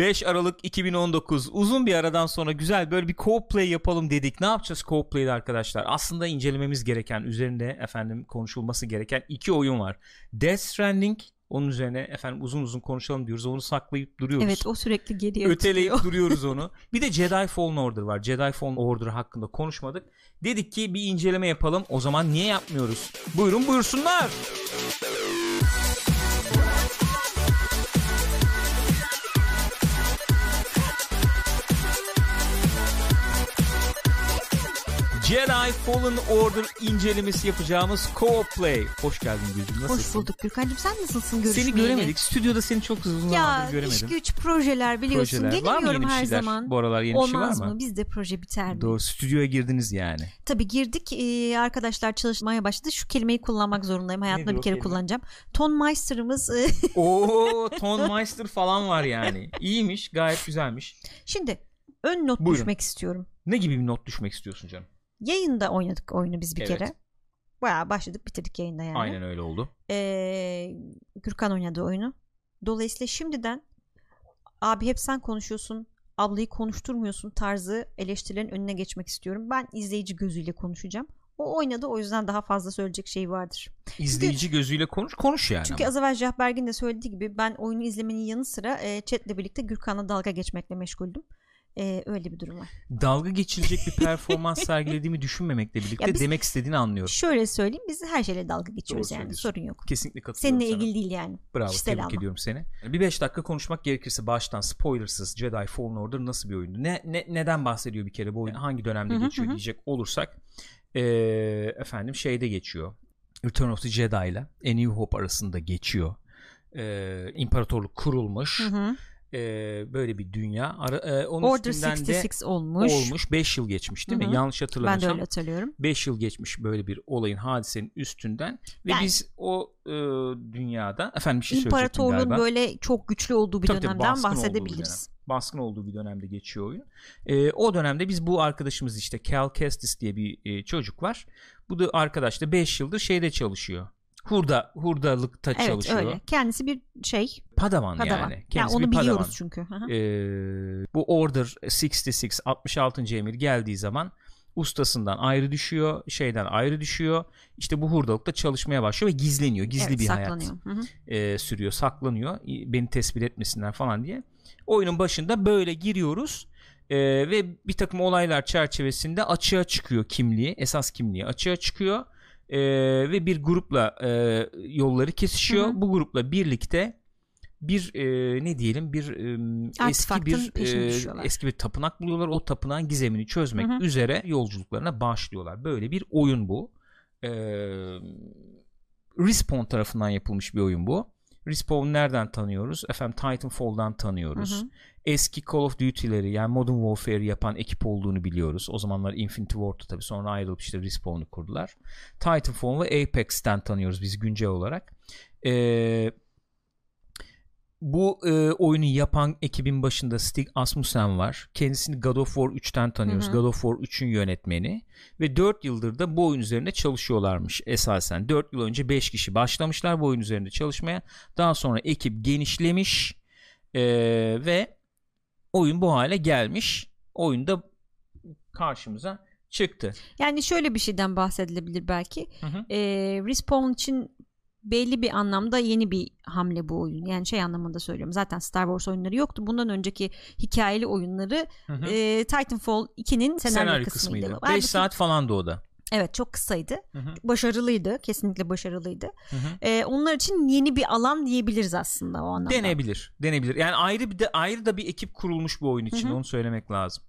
5 Aralık 2019 uzun bir aradan sonra güzel böyle bir co-play yapalım dedik. Ne yapacağız co-play'de arkadaşlar? Aslında incelememiz gereken, üzerinde efendim konuşulması gereken iki oyun var. Death Stranding onun üzerine efendim uzun uzun konuşalım diyoruz. Onu saklayıp duruyoruz. Evet o sürekli geriye Öteleyip duruyoruz onu. Bir de Jedi Fallen Order var. Jedi Fallen Order hakkında konuşmadık. Dedik ki bir inceleme yapalım. O zaman niye yapmıyoruz? Buyurun buyursunlar. Jedi Fallen Order incelemesi yapacağımız co-play. Hoş geldin Gülcüm. Nasılsın? Hoş bulduk Gürkan'cığım sen nasılsın görüşmeyeli? Seni göremedik. Stüdyoda seni çok uzun Ya göremedim. iş güç projeler biliyorsun. Projeler. Var mı Gelemiyorum yeni her şeyler? zaman. Bu aralar yeni bir şey var Olmaz mı? mı? Bizde proje biter mi? Doğru stüdyoya girdiniz yani. Tabii girdik Ee, arkadaşlar çalışmaya başladı. Şu kelimeyi kullanmak zorundayım. Hayatımda bir kere kelime? kullanacağım. Ton Meister'ımız e, Oo Ton Meister falan var yani. İyiymiş gayet güzelmiş. şimdi ön not Buyurun. düşmek istiyorum. Ne gibi bir not düşmek istiyorsun canım? Yayında oynadık oyunu biz bir Evet. kere. Bayağı başladık bitirdik yayında yani. Aynen öyle oldu. Ee, Gürkan oynadı oyunu. Dolayısıyla şimdiden abi hep sen konuşuyorsun ablayı konuşturmuyorsun tarzı eleştirilerin önüne geçmek istiyorum. Ben izleyici gözüyle konuşacağım. O oynadı o yüzden daha fazla söyleyecek şey vardır. İzleyici gözüyle konuş konuş yani. Çünkü ama. az evvel Cahbergin de söylediği gibi ben oyunu izlemenin yanı sıra e, chatle birlikte Gürkan'la dalga geçmekle meşguldüm. E, öyle bir durum var. Dalga geçilecek bir performans sergilediğimi düşünmemekle birlikte biz- demek istediğini anlıyorum. Şöyle söyleyeyim biz her şeyle dalga geçiyoruz Doğru yani sorun yok. Kesinlikle katılıyorum Seninle sana. ilgili değil yani. Bravo Kişisel tebrik alma. ediyorum seni. Bir 5 dakika konuşmak gerekirse baştan spoilersız Jedi Fallen Order nasıl bir oyundu? Ne, ne neden bahsediyor bir kere bu oyun? Hangi dönemde Hı hı, geçiyor hı. diyecek olursak ee, efendim şeyde geçiyor. Return of the Jedi ile A New Hope arasında geçiyor. Ee, imparatorluk kurulmuş. Hı hı. Ee, böyle bir dünya. Ara, e, onun Order üstünden 66 de olmuş. olmuş. 5 yıl geçmiş değil Hı mi? Yanlış Ben de hatırlamıyorsam. öyle hatırlıyorum. 5 yıl geçmiş böyle bir olayın hadisenin üstünden ve Yani- biz o e, dünyada efendim bir şey İmparatorluğun böyle çok güçlü olduğu bir Tabii tabii, dönemden olduğu bir bahsedebiliriz. dönem. Baskın olduğu bir dönemde geçiyor oyun. E, o dönemde biz bu arkadaşımız işte Cal Kestis diye bir e, çocuk var. Bu da arkadaş da 5 yıldır şeyde çalışıyor. Hurda hurdalıkta Evet çalışıyor. öyle. Kendisi bir şey Padawan, padawan. yani. Yani Kendisi onu bir biliyoruz çünkü. Hı hı. Ee, bu Order 66 66. emir geldiği zaman ustasından ayrı düşüyor, şeyden ayrı düşüyor. İşte bu hurdalıkta çalışmaya başlıyor ve gizleniyor. Gizli Evet, bir saklanıyor. Hı hı. hayat e, sürüyor, saklanıyor. Beni tespit etmesinler falan diye. Oyunun başında böyle giriyoruz. E, ve bir takım olaylar çerçevesinde açığa çıkıyor kimliği, esas kimliği açığa çıkıyor. E, ve bir grupla e, yolları kesişiyor. Hı hı. Bu grupla birlikte bir e, ne diyelim bir e, eski bir e, eski bir tapınak buluyorlar. O tapınağın gizemini çözmek Hı hı. üzere yolculuklarına başlıyorlar. Böyle bir oyun bu. E, Respawn tarafından yapılmış bir oyun bu. Respawn nereden tanıyoruz? Efendim Titanfall'dan tanıyoruz. Hı hı. Eski Call of Duty'leri yani Modern Warfare'i yapan ekip olduğunu biliyoruz. O zamanlar Infinity Ward'tu tabii. Sonra ayrılıp işte Respawn'u kurdular. Titanfall ve Apex'ten tanıyoruz biz güncel olarak. Eee bu e, oyunu yapan ekibin başında Stig Asmussen var. Kendisini God of War 3'ten tanıyoruz. Hı hı. God of War 3'ün yönetmeni. Ve 4 yıldır da bu oyun üzerinde çalışıyorlarmış esasen. 4 yıl önce 5 kişi başlamışlar bu oyun üzerinde çalışmaya. Daha sonra ekip genişlemiş e, ve oyun bu hale gelmiş. Oyunda karşımıza çıktı. Yani şöyle bir şeyden bahsedilebilir belki. Hı hı. Ee, Respawn için belli bir anlamda yeni bir hamle bu oyun. Yani şey anlamında söylüyorum. Zaten Star Wars oyunları yoktu. Bundan önceki hikayeli oyunları Hı hı. e, Titanfall 2'nin senaryo, Senaryo kısmıydı. kısmıydı. Halbuki- 5 saat falan da o da. Evet çok kısaydı. Hı hı. Başarılıydı. Kesinlikle başarılıydı. Hı hı. Ee, onlar için yeni bir alan diyebiliriz aslında o anlamda. Denebilir. Denebilir. Yani ayrı bir de ayrı da bir ekip kurulmuş bu oyun için. Hı hı. Onu söylemek lazım.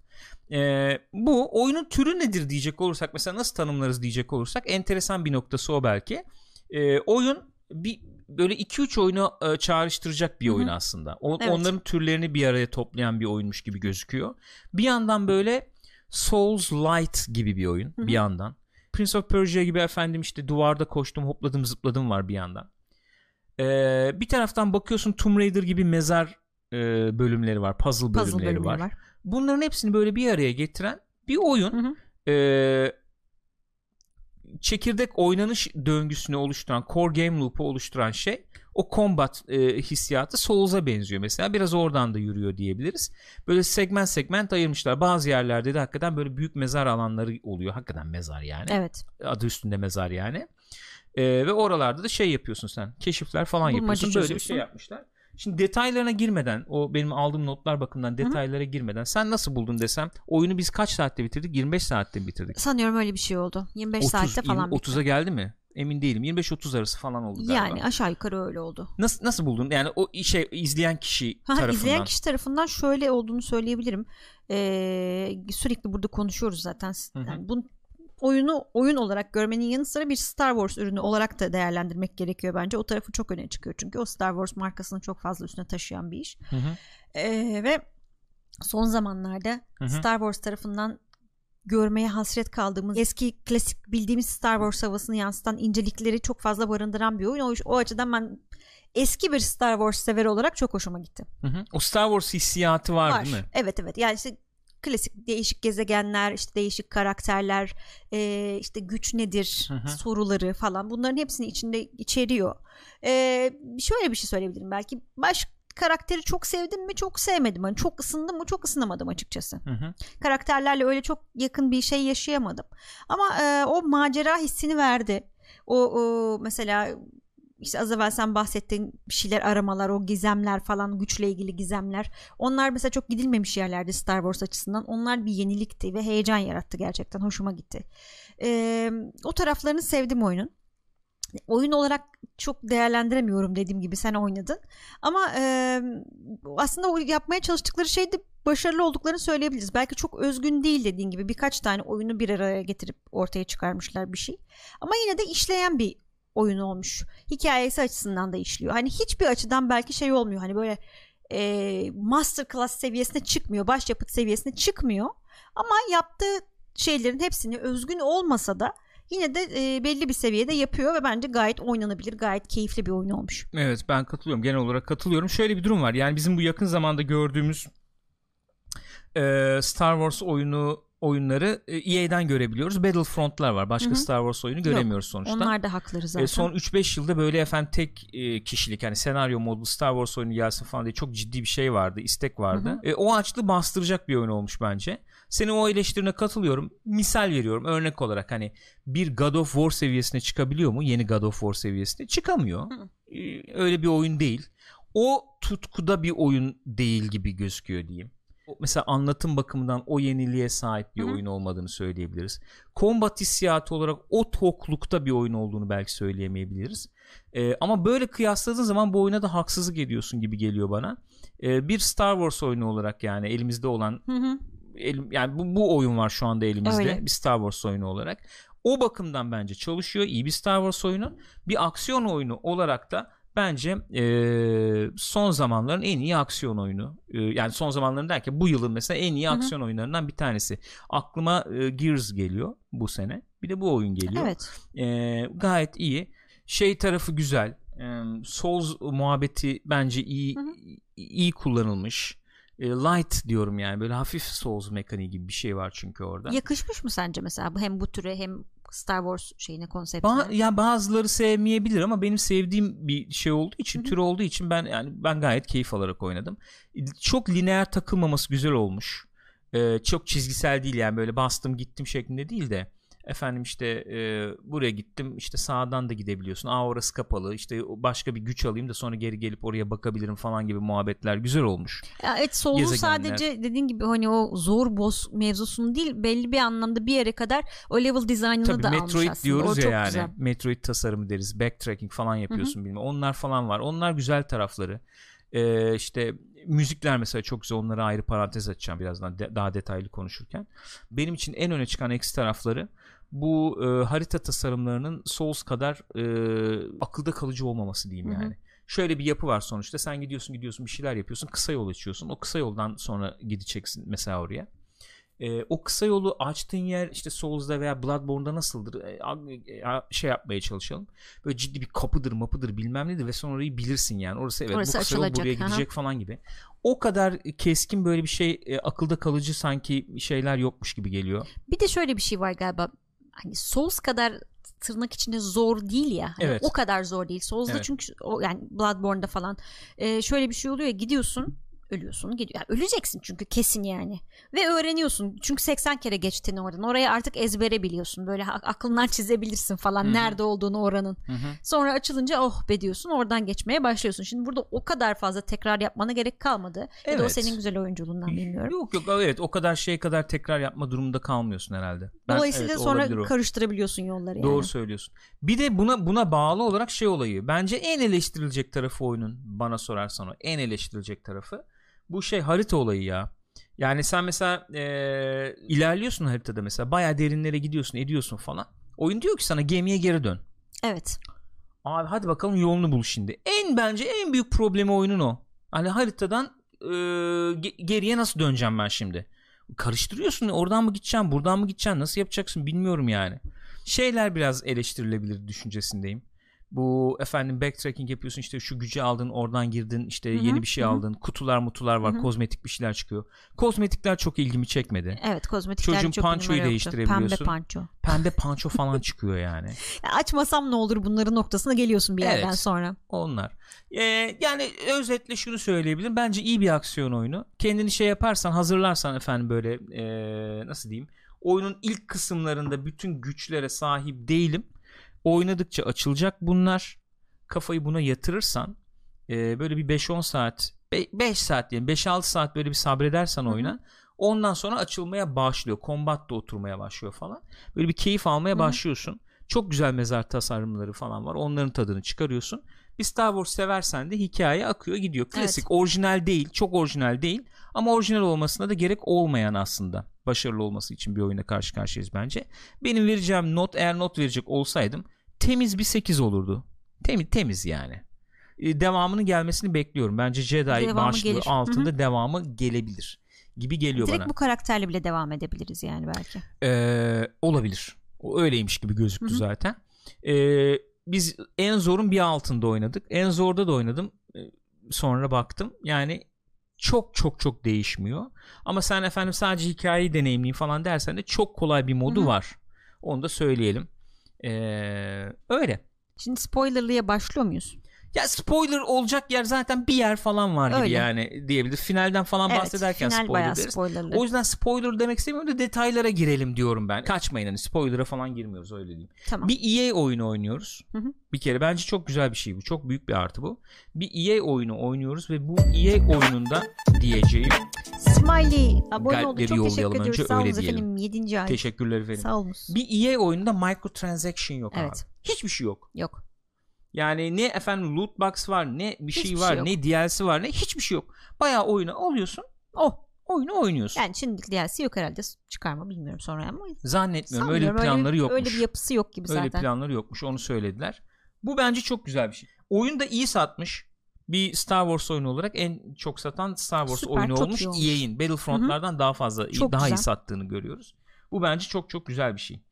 Ee, bu oyunun türü nedir diyecek olursak mesela nasıl tanımlarız diyecek olursak enteresan bir noktası o belki. Ee, oyun bir böyle 2-3 oyunu e, çağrıştıracak bir oyun aslında. O- Evet. Onların türlerini bir araya toplayan bir oyunmuş gibi gözüküyor. Bir yandan böyle Souls Light gibi bir oyun Hı hı. bir yandan. Prince of Persia gibi efendim işte duvarda koştum hopladım zıpladım var bir yandan. Ee, bir taraftan bakıyorsun Tomb Raider gibi mezar e, bölümleri var, puzzle bölümleri, Puzzle bölümleri var. var. Bunların hepsini böyle bir araya getiren bir oyun. Hı hı. Ee, çekirdek oynanış döngüsünü oluşturan, core game loop'u oluşturan şey o combat e, hissiyatı Souls'a benziyor mesela. Biraz oradan da yürüyor diyebiliriz. Böyle segment segment ayırmışlar. Bazı yerlerde de hakikaten böyle büyük mezar alanları oluyor. Hakikaten mezar yani. Evet. Adı üstünde mezar yani. E, ve oralarda da şey yapıyorsun sen. Keşifler falan Bulmaca yapıyorsun. Böyle bir şey yapmışlar. Şimdi detaylarına girmeden o benim aldığım notlar bakımından detaylara girmeden sen nasıl buldun desem oyunu biz kaç saatte bitirdik 25 saatte mi bitirdik Sanıyorum öyle bir şey oldu. 25 30, saatte falan 20, bitti. 30'a geldi mi emin değilim 25-30 arası falan oldu galiba Yani aşağı yukarı öyle oldu. nasıl nasıl buldun yani o şey izleyen kişi Ha, tarafından izleyen kişi tarafından şöyle olduğunu söyleyebilirim. Ee, sürekli burada konuşuyoruz zaten. Yani bu oyunu oyun olarak görmenin yanı sıra bir Star Wars ürünü olarak da değerlendirmek gerekiyor bence. O tarafı çok öne çıkıyor çünkü o Star Wars markasını çok fazla üstüne taşıyan bir iş. Hı hı. Ee, ve son zamanlarda Hı hı. Star Wars tarafından görmeye hasret kaldığımız eski klasik bildiğimiz Star Wars havasını yansıtan incelikleri çok fazla barındıran bir oyun. O, o açıdan ben eski bir Star Wars sever olarak çok hoşuma gitti. Hı hı. o Star Wars hissiyatı var, değil mi Evet evet. Yani işte klasik değişik gezegenler, işte değişik karakterler, e, işte güç nedir Hı hı. soruları falan bunların hepsini içinde içeriyor. E, şöyle bir şey söyleyebilirim belki. Baş karakteri çok sevdim mi çok sevmedim. Hani çok ısındım mı çok ısınamadım açıkçası. Hı hı. Karakterlerle öyle çok yakın bir şey yaşayamadım. Ama e, o macera hissini verdi. O, o mesela işte az evvel sen bahsettiğin bir şeyler aramalar, o gizemler falan güçle ilgili gizemler. Onlar mesela çok gidilmemiş yerlerde Star Wars açısından. Onlar bir yenilikti ve heyecan yarattı gerçekten. Hoşuma gitti. Ee, o taraflarını sevdim oyunun. Oyun olarak çok değerlendiremiyorum dediğim gibi sen oynadın. Ama e, aslında yapmaya çalıştıkları şeyde başarılı olduklarını söyleyebiliriz. Belki çok özgün değil dediğin gibi birkaç tane oyunu bir araya getirip ortaya çıkarmışlar bir şey. Ama yine de işleyen bir oyun olmuş. Hikayesi açısından da işliyor. Hani hiçbir açıdan belki şey olmuyor. Hani böyle e, masterclass seviyesine çıkmıyor. Başyapıt seviyesine çıkmıyor. Ama yaptığı şeylerin hepsini özgün olmasa da yine de e, belli bir seviyede yapıyor ve bence gayet oynanabilir, gayet keyifli bir oyun olmuş. Evet ben katılıyorum genel olarak katılıyorum. Şöyle bir durum var yani bizim bu yakın zamanda gördüğümüz e, Star Wars oyunu oyunları e, EA'den görebiliyoruz. Battlefront'lar var. Başka Hı hı. Star Wars oyunu göremiyoruz sonuçta. Onlar da hakları zaten. E, son 3-5 yılda böyle efendim tek e, kişilik hani senaryo modlu Star Wars oyunu gelsin falan diye çok ciddi bir şey vardı, istek vardı. E, o açlı bastıracak bir oyun olmuş bence. Senin o eleştirine katılıyorum. Misal veriyorum örnek olarak hani bir God of War seviyesine çıkabiliyor mu? Yeni God of War seviyesine çıkamıyor. E, öyle bir oyun değil. O tutkuda bir oyun değil gibi gözüküyor diyeyim. Mesela anlatım bakımından o yeniliğe sahip bir Hı hı. oyun olmadığını söyleyebiliriz. Combat hissiyatı olarak o toklukta bir oyun olduğunu belki söyleyemeyebiliriz. Ee, ama böyle kıyasladığın zaman bu oyuna da haksızlık ediyorsun gibi geliyor bana. Ee, bir Star Wars oyunu olarak yani elimizde olan Hı hı. elim, yani bu, bu oyun var şu anda elimizde Öyle. bir Star Wars oyunu olarak. O bakımdan bence çalışıyor. iyi bir Star Wars oyunu. Bir aksiyon oyunu olarak da bence eee, son zamanların en iyi aksiyon oyunu. Eee, yani son zamanların derken bu yılın mesela en iyi Hı hı. aksiyon oyunlarından bir tanesi. Aklıma eee, Gears geliyor bu sene. Bir de bu oyun geliyor. Evet. Eee, gayet iyi. Şey tarafı güzel. Eee, Souls muhabbeti bence iyi Hı hı. iyi kullanılmış. Light diyorum yani böyle hafif Souls mekaniği gibi bir şey var çünkü orada. Yakışmış mı sence mesela hem bu türe hem Star Wars şeyine konseptine? Ba- ya bazıları sevmeyebilir ama benim sevdiğim bir şey olduğu için, Hı hı. tür olduğu için ben yani ben gayet keyif alarak oynadım. Çok lineer takılmaması güzel olmuş. Ee, çok çizgisel değil yani böyle bastım gittim şeklinde değil de efendim işte e, buraya gittim işte sağdan da gidebiliyorsun. Aa orası kapalı. işte başka bir güç alayım da sonra geri gelip oraya bakabilirim falan gibi muhabbetler güzel olmuş. Ya evet Gezegenler. sadece dediğin gibi hani o zor boss mevzusunu değil belli bir anlamda bir yere kadar o level dizaynını Tabii da almış Metroid aslında. diyoruz o ya yani. güzel. Metroid tasarımı deriz. Backtracking falan yapıyorsun bilmem. Onlar falan var. Onlar güzel tarafları. Ee, işte müzikler mesela çok güzel. Onları ayrı parantez açacağım birazdan de- daha detaylı konuşurken. Benim için en öne çıkan eksi tarafları bu e, harita tasarımlarının Souls kadar e, akılda kalıcı olmaması diyeyim Hı hı. yani. Şöyle bir yapı var sonuçta. Sen gidiyorsun gidiyorsun bir şeyler yapıyorsun. Kısa yol açıyorsun. O kısa yoldan sonra gideceksin mesela oraya. Ee, o kısa yolu açtığın yer işte Souls'da veya Bloodborne'da nasıldır? Ee, a- şey yapmaya çalışalım. Böyle ciddi bir kapıdır mapıdır bilmem nedir ve sonra orayı bilirsin yani. Orası evet Orası bu kısa yol buraya aha. gidecek falan gibi. O kadar keskin böyle bir şey e, akılda kalıcı sanki şeyler yokmuş gibi geliyor. Bir de şöyle bir şey var galiba. Hani Souls kadar tırnak içinde zor değil ya. Hani Evet. O kadar zor değil. Souls'da Evet. çünkü o yani Bloodborne'da falan e, şöyle bir şey oluyor ya gidiyorsun ölüyorsun gidiyor. Yani öleceksin çünkü kesin yani. Ve öğreniyorsun. Çünkü 80 kere geçtin oradan. Orayı artık ezbere biliyorsun. Böyle aklından çizebilirsin falan Hı hı. nerede olduğunu oranın. Hı hı. Sonra açılınca oh be diyorsun. Oradan geçmeye başlıyorsun. Şimdi burada o kadar fazla tekrar yapmana gerek kalmadı. Ya da o Evet. senin güzel oyunculuğundan bilmiyorum. Yok yok evet o kadar şey kadar tekrar yapma durumunda kalmıyorsun herhalde. Ben- Dolayısıyla evet, sonra karıştırabiliyorsun yolları yani. Doğru söylüyorsun. Bir de buna buna bağlı olarak şey olayı. Bence en eleştirilecek tarafı oyunun bana sorarsan o en eleştirilecek tarafı bu şey harita olayı ya. Yani sen mesela eee, ilerliyorsun haritada mesela bayağı derinlere gidiyorsun ediyorsun falan. Oyun diyor ki sana gemiye geri dön. Evet. Abi hadi bakalım yolunu bul şimdi. En bence en büyük problemi oyunun o. Hani haritadan ge- geriye nasıl döneceğim ben şimdi? Karıştırıyorsun. Oradan mı gideceğim, buradan mı gideceğim, nasıl yapacaksın bilmiyorum yani. Şeyler biraz eleştirilebilir düşüncesindeyim. Bu efendim backtracking yapıyorsun işte şu gücü aldın oradan girdin işte Hı hı, yeni bir şey hı hı. aldın kutular mutular var Hı hı. kozmetik bir şeyler çıkıyor kozmetikler çok ilgimi çekmedi Evet kozmetikler Çocuğun çok pançoyu değiştirebiliyorsun. Pembe panço. pembe panço falan çıkıyor yani Ya açmasam ne olur bunların noktasına geliyorsun bir yerden Evet. sonra. Onlar. Ee, yani özetle şunu söyleyebilirim. Bence iyi bir aksiyon oyunu. Kendini şey yaparsan, hazırlarsan efendim böyle ee, nasıl diyeyim? Oyunun ilk kısımlarında bütün güçlere sahip değilim. Oynadıkça açılacak bunlar. Kafayı buna yatırırsan ee, böyle bir 5-10 saat 5 saat diyelim 5-6 saat böyle bir sabredersen oyuna ondan sonra açılmaya başlıyor. Kombat da oturmaya başlıyor falan. Böyle bir keyif almaya Hı hı. başlıyorsun. Çok güzel mezar tasarımları falan var. Onların tadını çıkarıyorsun. Bir Star Wars seversen de hikaye akıyor gidiyor. Klasik, orijinal değil, çok orijinal değil ama orijinal olmasına da gerek olmayan aslında. Başarılı olması için bir oyuna karşı karşıyayız bence. Benim vereceğim not eğer not verecek olsaydım temiz bir 8 olurdu. Temiz temiz yani. Ee, Devamının gelmesini bekliyorum. Bence Jedi Devamı başlığı gelir. Altında devamı gelebilir gibi geliyor Direkt bana. bu karakterle bile devam edebiliriz yani belki. Ee, olabilir. O öyleymiş gibi gözüktü Hı hı. zaten. Ee, biz en zorun bir altında oynadık. En zorda da oynadım. Ee, Sonra baktım. Yani çok çok çok değişmiyor. Ama sen efendim sadece hikayeyi deneyimleyeyim falan dersen de çok kolay bir modu Hı hı. var. Onu da söyleyelim. Ee, öyle. Şimdi spoilerlıya başlıyor muyuz? Ya spoiler olacak yer zaten bir yer falan var gibi Öyle. yani diyebilir. Finalden falan Evet, bahsederken final spoiler deriz. spoilerlı. O yüzden spoiler demek istemiyorum da detaylara girelim diyorum ben. Kaçmayın hani spoiler'a falan girmiyoruz öyle diyeyim. Tamam. Bir EA oyunu oynuyoruz. Hı hı. Bir kere bence çok güzel bir şey bu. Çok büyük bir artı bu. Bir EA oyunu oynuyoruz ve bu EA oyununda diyeceğim Smiley abone oldu. Çok teşekkür ediyoruz. önce, Sağ öyle diyelim. efendim. 7. ay. teşekkürler efendim. Sağ olun. Bir EA oyununda microtransaction yok Evet. abi. Hiçbir şey yok. Yok. Yani ne efendim loot box var ne bir şey Hiçbir var şey yok. ne DLC var ne hiçbir şey yok. Bayağı oyunu alıyorsun Oh. oyunu oynuyorsun. Yani şimdilik DLC yok herhalde. Çıkarma bilmiyorum sonra ama. Zannetmiyorum öyle bir planları yokmuş. Öyle bir yapısı yok gibi Öyle zaten. planları yokmuş onu söylediler. Bu bence çok güzel bir şey. Oyun da iyi satmış. Bir Star Wars oyunu olarak en çok satan Star Wars Süper, oyunu olmuş. iyi olmuş. EA'in Battlefront'lardan daha fazla iyi, Çok daha iyi güzel. sattığını görüyoruz. Bu bence çok çok güzel bir şey.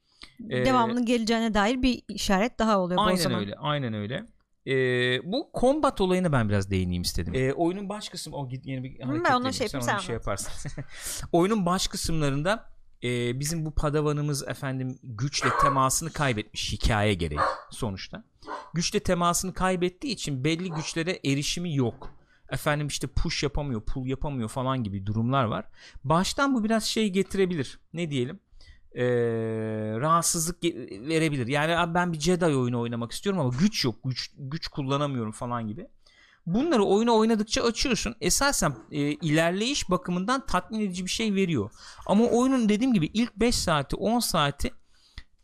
Ee, Devamının geleceğine dair bir işaret daha oluyor bu o Aynen zaman. öyle. Aynen öyle. Ee, bu combat olayına ben biraz değineyim istedim. Ee, oyunun baş kısmı o git yeni bir hareket ben ona şey sen yapayım, onu sen şey yaparsın. oyunun baş kısımlarında e, bizim bu padavanımız efendim güçle temasını kaybetmiş hikaye gereği sonuçta. Güçle temasını kaybettiği için belli güçlere erişimi yok. Efendim işte push yapamıyor, pull yapamıyor falan gibi durumlar var. Baştan bu biraz şey getirebilir. Ne diyelim? Ee, rahatsızlık verebilir. Yani abi ben bir Jedi oyunu oynamak istiyorum ama güç yok. Güç güç kullanamıyorum falan gibi. Bunları oyunu oynadıkça açıyorsun. Esasen e, ilerleyiş bakımından tatmin edici bir şey veriyor. Ama oyunun dediğim gibi ilk 5 saati 10 saati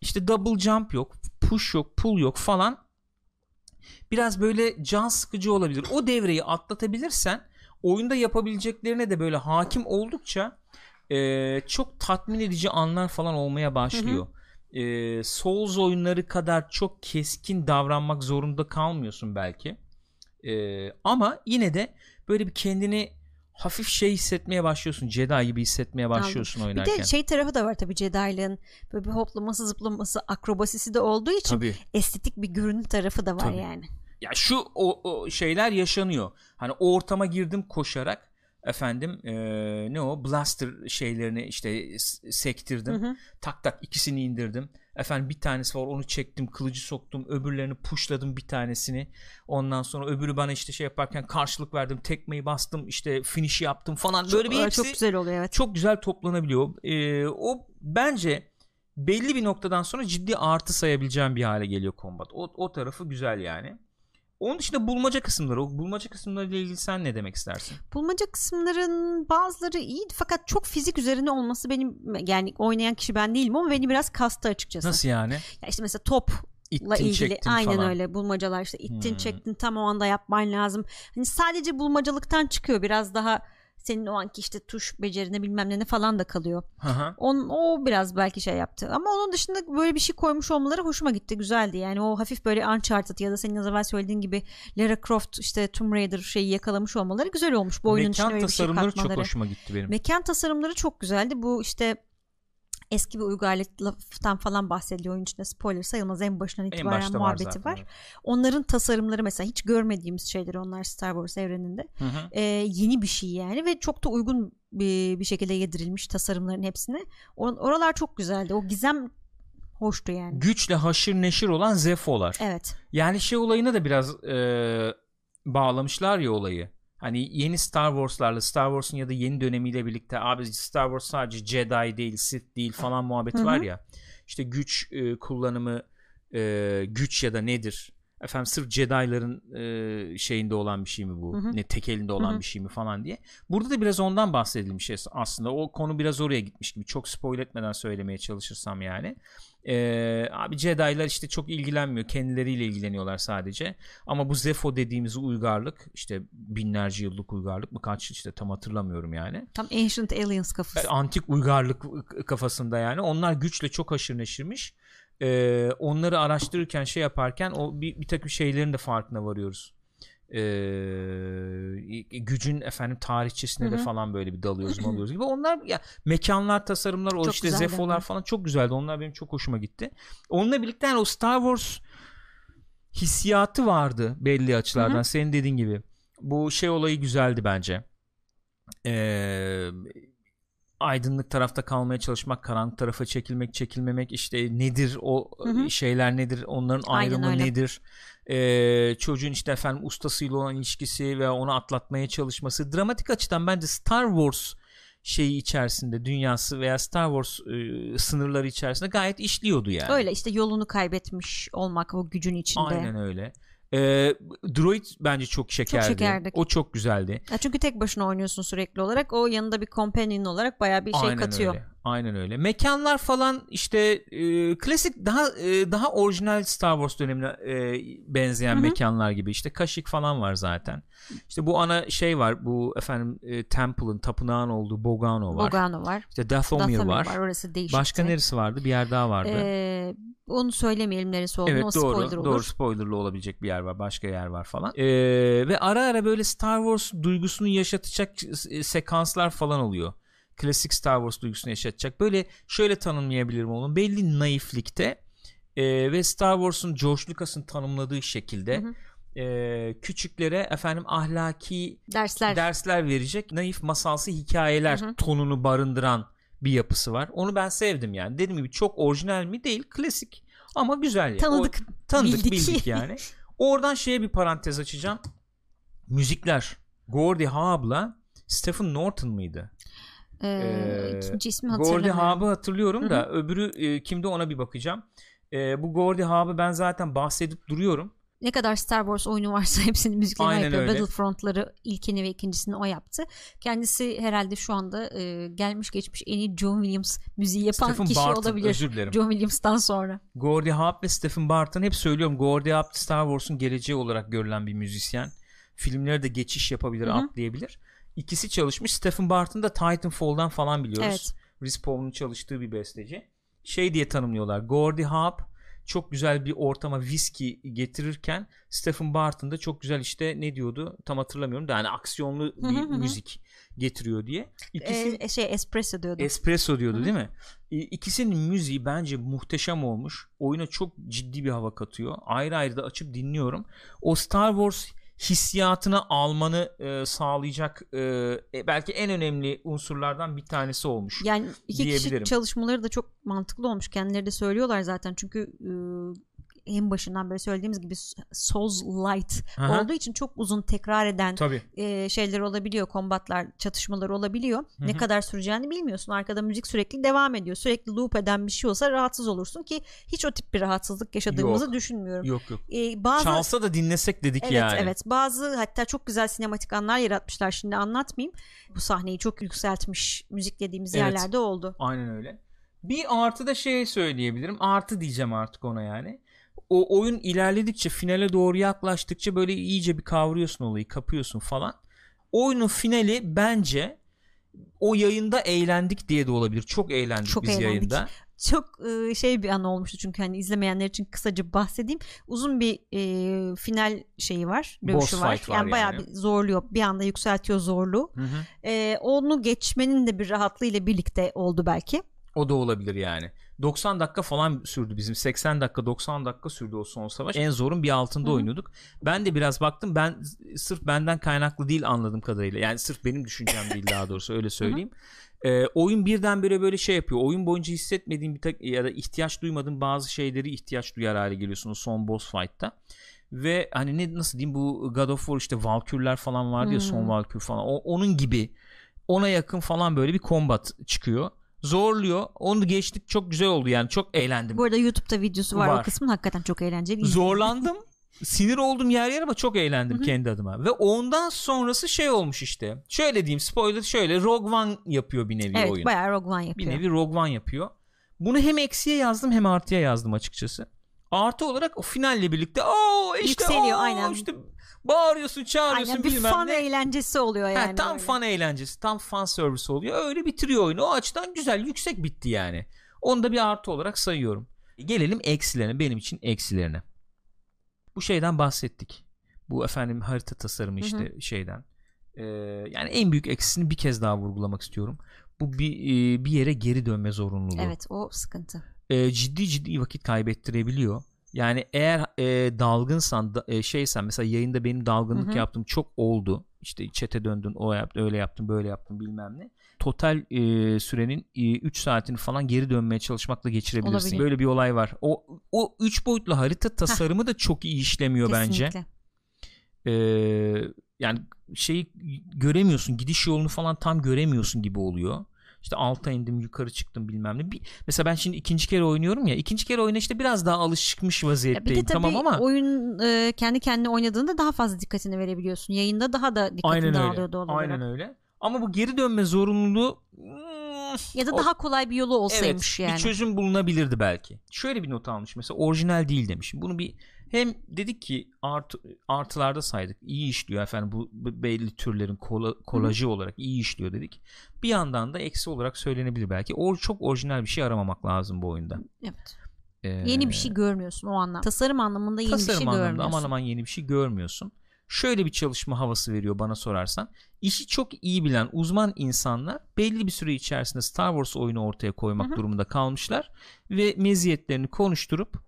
işte double jump yok, push yok, pull yok falan. Biraz böyle can sıkıcı olabilir. O devreyi atlatabilirsen oyunda yapabileceklerine de böyle hakim oldukça e, çok tatmin edici anlar falan olmaya başlıyor. E, Souls oyunları kadar çok keskin davranmak zorunda kalmıyorsun belki. E, ama yine de böyle bir kendini hafif şey hissetmeye başlıyorsun. Jedi gibi hissetmeye başlıyorsun Bir oynarken. de şey tarafı da var tabii Jedi'lığın böyle bir hoplaması zıplaması akrobasisi de olduğu için Tabii. estetik bir görünüm tarafı da var Tabii. yani. Ya şu o, o şeyler yaşanıyor. Hani o ortama girdim koşarak efendim e, ne o? Blaster şeylerini işte sektirdim. Hı hı. tak tak ikisini indirdim. Efendim bir tanesi var onu çektim kılıcı soktum öbürlerini pushladım bir tanesini. Ondan sonra öbürü bana işte şey yaparken karşılık verdim tekmeyi bastım işte finish yaptım falan. Böyle bir Çok- hepsi çok güzel oluyor evet. çok güzel toplanabiliyor. Ee, o bence belli bir noktadan sonra ciddi artı sayabileceğim bir hale geliyor combat. O, o tarafı güzel yani onun dışında bulmaca kısımları o bulmaca kısımlarıyla ilgili sen ne demek istersin? Bulmaca kısımların bazıları iyiydi fakat çok fizik üzerine olması benim yani oynayan kişi ben değilim ama beni biraz kastı açıkçası. Nasıl yani? Ya işte mesela topla İttin ilgili çektin aynen falan. öyle bulmacalar işte ittin Hmm. çektin tam o anda yapman lazım. Hani sadece bulmacalıktan çıkıyor biraz daha senin o anki işte tuş becerine bilmem ne falan da kalıyor. Hı. On, o biraz belki şey yaptı. Ama onun dışında böyle bir şey koymuş olmaları hoşuma gitti. Güzeldi. Yani o hafif böyle Uncharted ya da senin az evvel söylediğin gibi Lara Croft işte Tomb Raider şeyi yakalamış olmaları güzel olmuş. Bu oyunun içine Mekan öyle bir şey tasarımları çok katmaları. hoşuma gitti benim. Mekan tasarımları çok güzeldi. Bu işte eski bir uygarlıktan falan bahsediliyor oyun içinde. Spoiler sayılmaz. En başından en itibaren var muhabbeti zaten. var. Onların tasarımları mesela hiç görmediğimiz şeyler onlar Star Wars evreninde. Hı hı. Ee, yeni bir şey yani ve çok da uygun bir, bir şekilde yedirilmiş tasarımların hepsine. Or- oralar çok güzeldi. O gizem hoştu yani. Güçle haşır neşir olan Zefo'lar. Evet. Yani şey olayına da biraz e, bağlamışlar ya olayı. Hani yeni Star Wars'larla Star Wars'un ya da yeni dönemiyle birlikte abi Star Wars sadece Jedi değil, Sith değil falan muhabbeti var ya. İşte güç e, kullanımı e, güç ya da nedir? Efendim sırf Jedi'ların e, şeyinde olan bir şey mi bu? Ne tek elinde olan bir şey mi falan diye. Burada da biraz ondan bahsedilmiş aslında. O konu biraz oraya gitmiş gibi. Çok spoil etmeden söylemeye çalışırsam yani. Ee, abi Jedi'lar işte çok ilgilenmiyor. Kendileriyle ilgileniyorlar sadece. Ama bu Zepho dediğimiz uygarlık işte binlerce yıllık uygarlık mı kaç işte tam hatırlamıyorum yani. Tam Ancient Aliens kafası. Antik uygarlık kafasında yani. Onlar güçle çok aşırı neşirmiş. Ee, onları araştırırken şey yaparken o bir, bir takım şeylerin de farkına varıyoruz. Ee, gücün efendim tarihçesine de falan böyle bir dalıyoruz malıyoruz gibi. Onlar ya mekanlar tasarımlar o Çok işte zefolar falan çok güzeldi. Onlar benim çok hoşuma gitti. Onunla birlikte yani o Star Wars hissiyatı vardı belli açılardan. Hı hı. Senin dediğin gibi. Bu şey olayı güzeldi bence. Ee, aydınlık tarafta kalmaya çalışmak, karanlık tarafa çekilmek, çekilmemek işte nedir o Hı hı. şeyler nedir, onların ayrımı nedir? Ee, çocuğun işte efendim ustasıyla olan ilişkisi ve onu atlatmaya çalışması dramatik açıdan bence Star Wars şeyi içerisinde dünyası veya Star Wars e, sınırları içerisinde gayet işliyordu yani. Öyle işte yolunu kaybetmiş olmak o gücün içinde. Aynen öyle. Ee, Droid bence çok şekerdi. şekerdi. O çok güzeldi. Ya çünkü tek başına oynuyorsun sürekli olarak. O yanında bir companion olarak bayağı bir şey Aynen katıyor. öyle. Aynen öyle. Mekanlar falan işte e, klasik daha e, daha orijinal Star Wars dönemine e, benzeyen Hı hı. mekanlar gibi. İşte Kaşık falan var zaten. İşte bu ana şey var. Bu efendim e, Temple'ın tapınağın olduğu Bogano var. Bogano var. İşte Dathomir Dathomir var. var. Orası değişikti. Başka neresi vardı? Bir yer daha vardı. Ee, onu söylemeyelim neresi olduğunu. Evet o doğru spoiler olur. doğru spoilerlı olabilecek bir yer var başka yer var falan Ee, ve ara ara böyle Star Wars duygusunu yaşatacak e, sekanslar falan oluyor klasik Star Wars duygusunu yaşatacak böyle şöyle tanımlayabilirim onu belli naiflikte e, ve Star Wars'un George Lucas'ın tanımladığı şekilde Hı hı. e, küçüklere efendim ahlaki Dersler. dersler verecek naif masalsı hikayeler Hı hı. tonunu barındıran bir yapısı var. Onu ben sevdim yani. Dediğim gibi çok orijinal mi değil, klasik ama güzel yani. Tanıdık, O- tanıdık bildik. bildik. yani. Oradan şeye bir parantez açacağım. Müzikler. Gordy Haab'la Stephen Norton mıydı? Ee, ikinci ismi Gordy hatırlamıyorum. Haab'ı hatırlıyorum Hı da öbürü e, kimde ona bir bakacağım. E, bu Gordy Haab'ı ben zaten bahsedip duruyorum. Ne kadar Star Wars oyunu varsa hepsinin müziklerini Aynen yapıyor. öyle. Battlefront'ları ilkini ve ikincisini o yaptı. Kendisi herhalde şu anda e, gelmiş geçmiş en iyi John Williams müziği yapan Stephen kişi Barton olabilir. özür dilerim. John Williams'tan sonra. Gordy Haab ve Stephen Barton hep söylüyorum Gordy Haab Star Wars'un geleceği olarak görülen bir müzisyen. Filmlere de geçiş yapabilir, Hı hı. atlayabilir. İkisi çalışmış. Stephen Barton da Titanfall'dan falan biliyoruz. Evet. Respawn'un çalıştığı bir besteci. Şey diye tanımlıyorlar. Gordy Haab çok güzel bir ortama viski getirirken Stephen Barton da çok güzel işte ne diyordu tam hatırlamıyorum da yani aksiyonlu bir müzik getiriyor diye. İkisi Ee, şey espresso diyordu. Espresso diyordu değil mi? İ- İkisinin müziği bence muhteşem olmuş. Oyuna çok ciddi bir hava katıyor. Ayrı ayrı da açıp dinliyorum. O Star Wars hissiyatını almanı e, sağlayacak e, e, belki en önemli unsurlardan bir tanesi olmuş. Yani iki kişi çalışmaları da çok mantıklı olmuş. Kendileri de söylüyorlar zaten. Çünkü e, en başından beri söylediğimiz gibi Souls Light Aha. olduğu için çok uzun tekrar eden e, şeyler olabiliyor. Kombatlar, çatışmalar olabiliyor. Hı-hı. Ne kadar süreceğini bilmiyorsun. Arkada müzik sürekli devam ediyor. Sürekli loop eden bir şey olsa rahatsız olursun ki hiç o tip bir rahatsızlık yaşadığımızı yok. düşünmüyorum. Yok yok. E, bazı... Çalsa da dinlesek dedik evet, yani. Evet Bazı hatta çok güzel sinematik anlar yaratmışlar. Şimdi anlatmayayım. Bu sahneyi çok yükseltmiş müzik dediğimiz evet. yerlerde oldu. Aynen öyle. Bir artı da şey söyleyebilirim. Artı diyeceğim artık ona yani o oyun ilerledikçe finale doğru yaklaştıkça böyle iyice bir kavruyorsun olayı kapıyorsun falan. Oyunun finali bence o yayında eğlendik diye de olabilir. Çok eğlendik Çok biz eğlendik. yayında. Çok e, şey bir an olmuştu çünkü hani izlemeyenler için kısaca bahsedeyim. Uzun bir e, final şeyi var, dövüşü Boss var. Yani, yani bayağı bir zorluyor. Bir anda yükseltiyor zorluğu. Hı hı. E, onu geçmenin de bir rahatlığı ile birlikte oldu belki. O da olabilir yani. 90 dakika falan sürdü bizim. 80 dakika 90 dakika sürdü o son savaş. En zorun bir altında Hı-hı. oynuyorduk. Ben de biraz baktım ben sırf benden kaynaklı değil anladığım kadarıyla. Yani sırf benim düşüncem değil daha doğrusu öyle söyleyeyim. Ee, oyun birdenbire böyle şey yapıyor. Oyun boyunca hissetmediğim bir tak- ya da ihtiyaç duymadığım bazı şeyleri ihtiyaç duyar hale geliyorsun o son boss fight'ta. Ve hani ne nasıl diyeyim bu God of War işte Valkyrie'ler falan vardı ya son Valkyrie falan. O, onun gibi ona yakın falan böyle bir combat çıkıyor zorluyor. Onu geçtik çok güzel oldu yani çok eğlendim. Bu arada YouTube'da videosu var, var. o kısmın hakikaten çok eğlenceli. Zorlandım. Sinir oldum yer yer ama çok eğlendim kendi adıma. Ve ondan sonrası şey olmuş işte. Şöyle diyeyim spoiler şöyle Rogue One yapıyor bir nevi evet, oyun. Evet bayağı Rogue One yapıyor. Bir nevi Rogue One yapıyor. Bunu hem eksiye yazdım hem artıya yazdım açıkçası. Artı olarak o finalle birlikte o işte Yükseliyor, o, aynen. işte Bağırıyorsun çağırıyorsun Aynen, bir bilmem fan ne. eğlencesi oluyor yani. Ha, tam öyle. fan eğlencesi tam fan servisi oluyor. Öyle bitiriyor oyunu. O açıdan güzel yüksek bitti yani. Onu da bir artı olarak sayıyorum. Gelelim eksilerine benim için eksilerine. Bu şeyden bahsettik. Bu efendim harita tasarımı işte Hı-hı. şeyden. Ee, yani en büyük eksisini bir kez daha vurgulamak istiyorum. Bu bir e, bir yere geri dönme zorunluluğu. Evet o sıkıntı. Ee, ciddi ciddi vakit kaybettirebiliyor yani eğer e, dalgınsan da, e, şeysen mesela yayında benim dalgınlık Hı-hı. yaptığım çok oldu. İşte çete döndün o yaptın öyle yaptın böyle yaptın bilmem ne. Total e, sürenin 3 e, saatini falan geri dönmeye çalışmakla geçirebilirsin. Olabilir. Böyle bir olay var. O o 3 boyutlu harita tasarımı Heh. da çok iyi işlemiyor Kesinlikle. bence. Ee, yani şeyi göremiyorsun. Gidiş yolunu falan tam göremiyorsun gibi oluyor işte alta indim yukarı çıktım bilmem ne. Bir, mesela ben şimdi ikinci kere oynuyorum ya. ikinci kere oyuna işte biraz daha alışıkmış vaziyetteyim. Bir de tamam ama oyun e, kendi kendine oynadığında daha fazla dikkatini verebiliyorsun. Yayında daha da dikkatini Aynen dağılıyor doğal olarak. Aynen öyle. Ama bu geri dönme zorunluluğu ya da o, daha kolay bir yolu olsaymış evet, yani. bir çözüm bulunabilirdi belki. Şöyle bir not almış mesela orijinal değil demiş. Bunu bir hem dedik ki art, artılarda saydık iyi işliyor efendim bu belli türlerin kola, kolajı Hı. olarak iyi işliyor dedik. Bir yandan da eksi olarak söylenebilir belki. O çok orijinal bir şey aramamak lazım bu oyunda. Evet. Ee, yeni bir şey görmüyorsun o anlamda. Tasarım anlamında yeni tasarım bir şey anlamında görmüyorsun. aman aman yeni bir şey görmüyorsun. Şöyle bir çalışma havası veriyor bana sorarsan. İşi çok iyi bilen uzman insanlar belli bir süre içerisinde Star Wars oyunu ortaya koymak Hı-hı. durumunda kalmışlar ve meziyetlerini konuşturup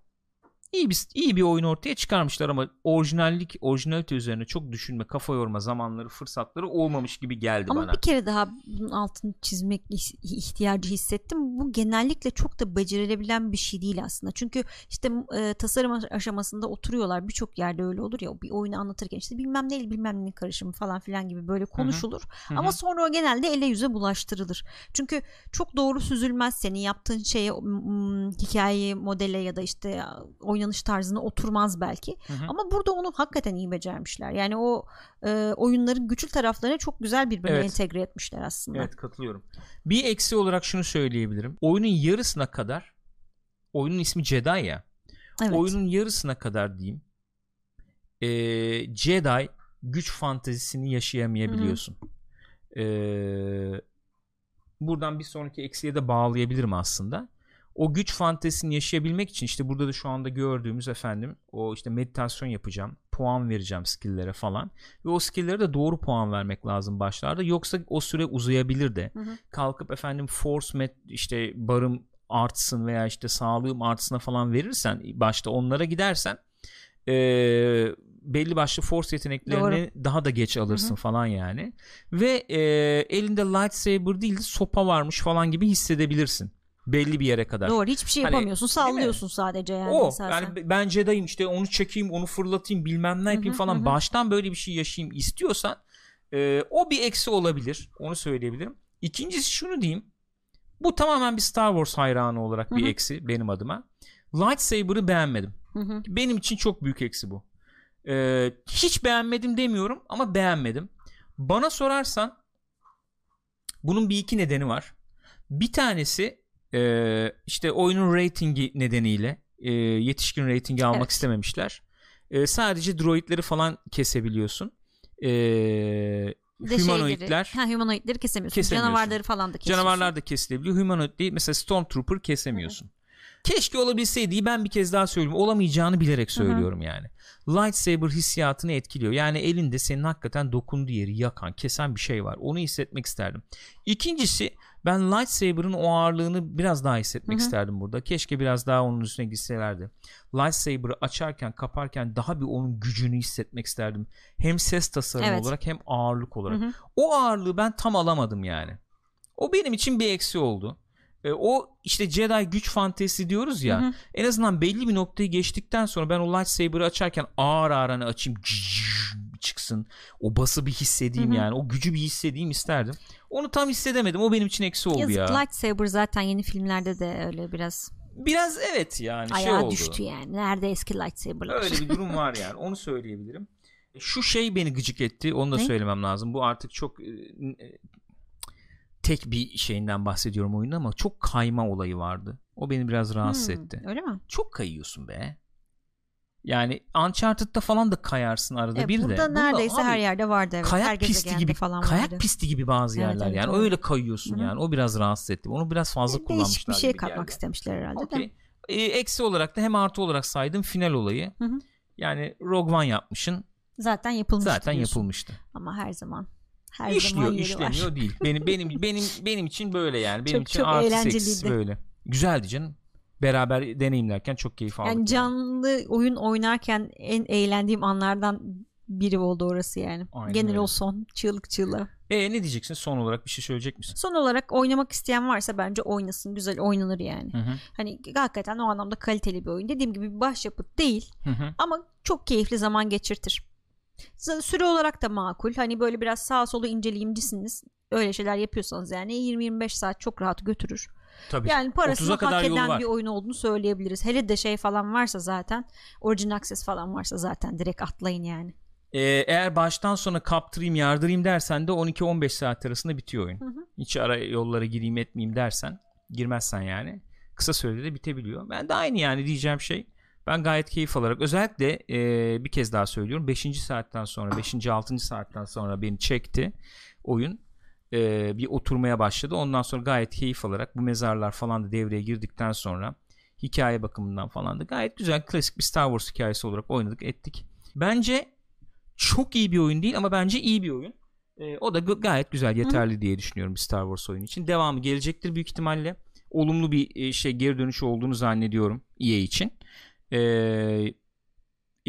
iyi bir iyi bir oyun ortaya çıkarmışlar ama orijinallik orijinalite üzerine çok düşünme kafa yorma zamanları fırsatları olmamış gibi geldi ama bana. Ama bir kere daha bunun altını çizmek ihtiyacı hissettim. Bu genellikle çok da becerilebilen bir şey değil aslında. Çünkü işte e, tasarım aşamasında oturuyorlar. Birçok yerde öyle olur ya bir oyunu anlatırken işte bilmem ne bilmem ne karışımı falan filan gibi böyle konuşulur. Hı-hı. Ama sonra o genelde ele yüze bulaştırılır. Çünkü çok doğru süzülmez senin yaptığın şeye hikayeyi modele ya da işte oyun oynanış tarzına oturmaz belki. Hı hı. Ama burada onu hakikaten iyi becermişler. Yani o e, oyunların güçlü taraflarını çok güzel birbirine evet. entegre etmişler aslında. Evet katılıyorum. Bir eksi olarak şunu söyleyebilirim. Oyunun yarısına kadar oyunun ismi Jedi ya. Evet. Oyunun yarısına kadar diyeyim. E, Jedi güç fantezisini yaşayamayabiliyorsun. Hı hı. E, buradan bir sonraki eksiye de bağlayabilirim aslında o güç fantezisini yaşayabilmek için işte burada da şu anda gördüğümüz efendim o işte meditasyon yapacağım puan vereceğim skill'lere falan ve o skill'lere de doğru puan vermek lazım başlarda yoksa o süre uzayabilir de hı hı. kalkıp efendim force met işte barım artsın veya işte sağlığım artsına falan verirsen başta onlara gidersen ee, belli başlı force yeteneklerini Doğru. daha da geç alırsın Hı-hı. falan yani. Ve e, elinde lightsaber değil de sopa varmış falan gibi hissedebilirsin belli bir yere kadar. Doğru hiçbir şey hani, yapamıyorsun sallıyorsun sadece yani. O esasen. yani ben Jedi'yim işte onu çekeyim onu fırlatayım bilmem ne yapayım hı hı, falan hı. baştan böyle bir şey yaşayayım istiyorsan e, o bir eksi olabilir onu söyleyebilirim. İkincisi şunu diyeyim bu tamamen bir Star Wars hayranı olarak bir hı hı. eksi benim adıma. Lightsaber'ı beğenmedim. Hı hı. Benim için çok büyük eksi bu. Ee, hiç beğenmedim demiyorum ama beğenmedim. Bana sorarsan bunun bir iki nedeni var. Bir tanesi e, işte oyunun ratingi nedeniyle e, yetişkin ratingi almak evet. istememişler. E, sadece droidleri falan kesebiliyorsun. E, humanoidler ha, humanoidleri kesemiyorsun. kesemiyorsun. Canavarları falan da kesiyorsun. Canavarlar da kesilebiliyor. Humanoid değil mesela Stormtrooper kesemiyorsun. Evet. Keşke olabilseydi ben bir kez daha söyleyeyim. Olamayacağını bilerek söylüyorum Hı-hı. yani. Lightsaber hissiyatını etkiliyor. Yani elinde senin hakikaten dokunduğu yeri yakan, kesen bir şey var. Onu hissetmek isterdim. İkincisi ben lightsaber'ın o ağırlığını biraz daha hissetmek Hı-hı. isterdim burada. Keşke biraz daha onun üstüne gitselerdi. Lightsaber'ı açarken, kaparken daha bir onun gücünü hissetmek isterdim. Hem ses tasarımı evet. olarak hem ağırlık olarak. Hı-hı. O ağırlığı ben tam alamadım yani. O benim için bir eksi oldu. E, o işte Jedi güç fantezisi diyoruz ya. Hı hı. En azından belli bir noktayı geçtikten sonra ben o lightsaber'ı açarken ağır ağır hani açayım çıksın. O bası bir hissedeyim hı hı. yani. O gücü bir hissedeyim isterdim. Onu tam hissedemedim. O benim için eksi oldu Yazık, ya. lightsaber zaten yeni filmlerde de öyle biraz Biraz evet yani Ayağa şey oldu. düştü yani. Nerede eski lightsaber'lar? Öyle bir durum var yani. Onu söyleyebilirim. Şu şey beni gıcık etti. Onu da ne? söylemem lazım. Bu artık çok e, tek bir şeyinden bahsediyorum oyunda ama çok kayma olayı vardı. O beni biraz rahatsız hmm, etti. Öyle mi? Çok kayıyorsun be. Yani Uncharted'da falan da kayarsın arada e, bir burada de. Burada neredeyse her yerde vardı evet. Kayak her pisti gibi falan kayak vardı. pisti gibi bazı yerler evet, yani. Öyle kayıyorsun Hı-hı. yani. O biraz rahatsız etti. Onu biraz fazla e, kullanmışlar. Bir şey katmak istemişler herhalde okay. de. E, eksi olarak da hem artı olarak saydım final olayı. Hı-hı. Yani Rogue One yapmışın. Zaten yapılmıştı. Zaten diyorsun. yapılmıştı. Ama her zaman her işliyor zaman işlemiyor var. değil. Benim benim benim benim için böyle yani. Benim çok, için çok artı böyle. Güzeldi canım. Beraber deneyimlerken çok keyif aldık. Yani canlı yani. oyun oynarken en eğlendiğim anlardan biri oldu orası yani. Aynen Genel öyle. o son çığlık çığlığa. E ne diyeceksin son olarak bir şey söyleyecek misin? Son olarak oynamak isteyen varsa bence oynasın. Güzel oynanır yani. Hı hı. Hani hakikaten o anlamda kaliteli bir oyun. Dediğim gibi bir başyapıt değil hı hı. ama çok keyifli zaman geçirtir. Süre olarak da makul. Hani böyle biraz sağa solu inceleyimcisiniz. Öyle şeyler yapıyorsanız yani 20-25 saat çok rahat götürür. Tabii. Yani parasını hak eden bir oyun olduğunu söyleyebiliriz. Hele de şey falan varsa zaten Origin Access falan varsa zaten direkt atlayın yani. Ee, eğer baştan sona kaptırayım yardırayım dersen de 12-15 saat arasında bitiyor oyun. Hı hı. Hiç ara yollara gireyim etmeyeyim dersen girmezsen yani kısa sürede de bitebiliyor. Ben de aynı yani diyeceğim şey ben gayet keyif alarak özellikle e, bir kez daha söylüyorum 5. saatten sonra 5. 6. saatten sonra beni çekti oyun e, bir oturmaya başladı. Ondan sonra gayet keyif alarak bu mezarlar falan da devreye girdikten sonra hikaye bakımından falan da gayet güzel klasik bir Star Wars hikayesi olarak oynadık ettik. Bence çok iyi bir oyun değil ama bence iyi bir oyun. E, o da gayet güzel yeterli Hı. diye düşünüyorum bir Star Wars oyunu için. Devamı gelecektir büyük ihtimalle. Olumlu bir e, şey geri dönüşü olduğunu zannediyorum EA için. E,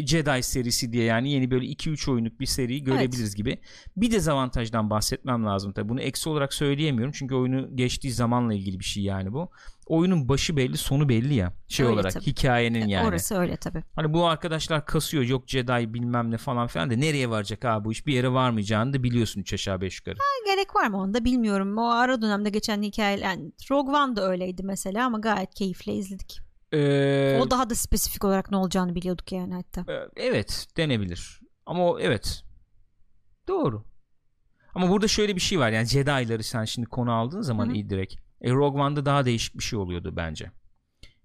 Jedi serisi diye yani yeni böyle 2-3 oyunluk bir seriyi görebiliriz evet. gibi. Bir dezavantajdan bahsetmem lazım tabii. Bunu eksi olarak söyleyemiyorum çünkü oyunu geçtiği zamanla ilgili bir şey yani bu. Oyunun başı belli, sonu belli ya. Şey öyle olarak tabii. hikayenin e, yani. Orası öyle tabii. Hani bu arkadaşlar kasıyor yok Jedi bilmem ne falan filan da nereye varacak abi bu iş bir yere varmayacağını da biliyorsun 3 aşağı 5 yukarı. Ha, gerek var mı onu da bilmiyorum. O ara dönemde geçen hikayeler yani Rogue One da öyleydi mesela ama gayet keyifle izledik. Ee, o daha da spesifik olarak ne olacağını biliyorduk yani hatta. E, evet denebilir. Ama o evet. Doğru. Ama burada şöyle bir şey var yani Jedi'ları sen şimdi konu aldığın zaman Hı-hı. iyi direkt. E, Rogue One'da daha değişik bir şey oluyordu bence.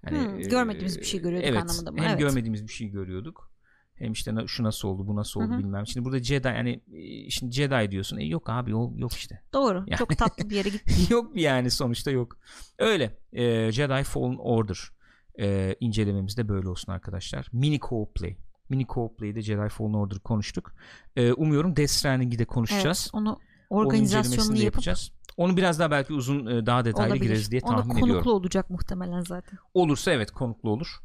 Yani, hmm, görmediğimiz bir şey görüyorduk evet, anlamında mı? Hem evet. görmediğimiz bir şey görüyorduk. Hem işte şu nasıl oldu bu nasıl oldu Hı-hı. bilmem. Şimdi burada Jedi yani e, şimdi Jedi diyorsun. E yok abi o yok işte. Doğru. Yani, çok tatlı bir yere gitti. yok yani sonuçta yok. Öyle. E, Jedi Fallen Order e, incelememiz de böyle olsun arkadaşlar. Mini co play. Mini co play'de Jedi Fallen Order konuştuk. E, umuyorum Death Stranding'i de konuşacağız. Evet, onu organizasyonunu yapacağız. Onu biraz daha belki uzun e, daha detaylı Olabilir. gireriz diye tahmin ediyorum. Onu konuklu olacak muhtemelen zaten. Olursa evet konuklu olur.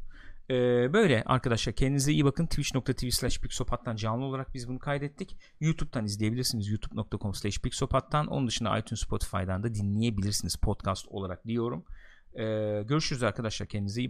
Ee, böyle arkadaşlar kendinize iyi bakın. Twitch.tv slash Pixopat'tan canlı olarak biz bunu kaydettik. YouTube'dan izleyebilirsiniz. youtube.com slash Pixopat'tan. Onun dışında iTunes Spotify'dan da dinleyebilirsiniz podcast olarak diyorum. Ee, görüşürüz arkadaşlar. Kendinize iyi bakın.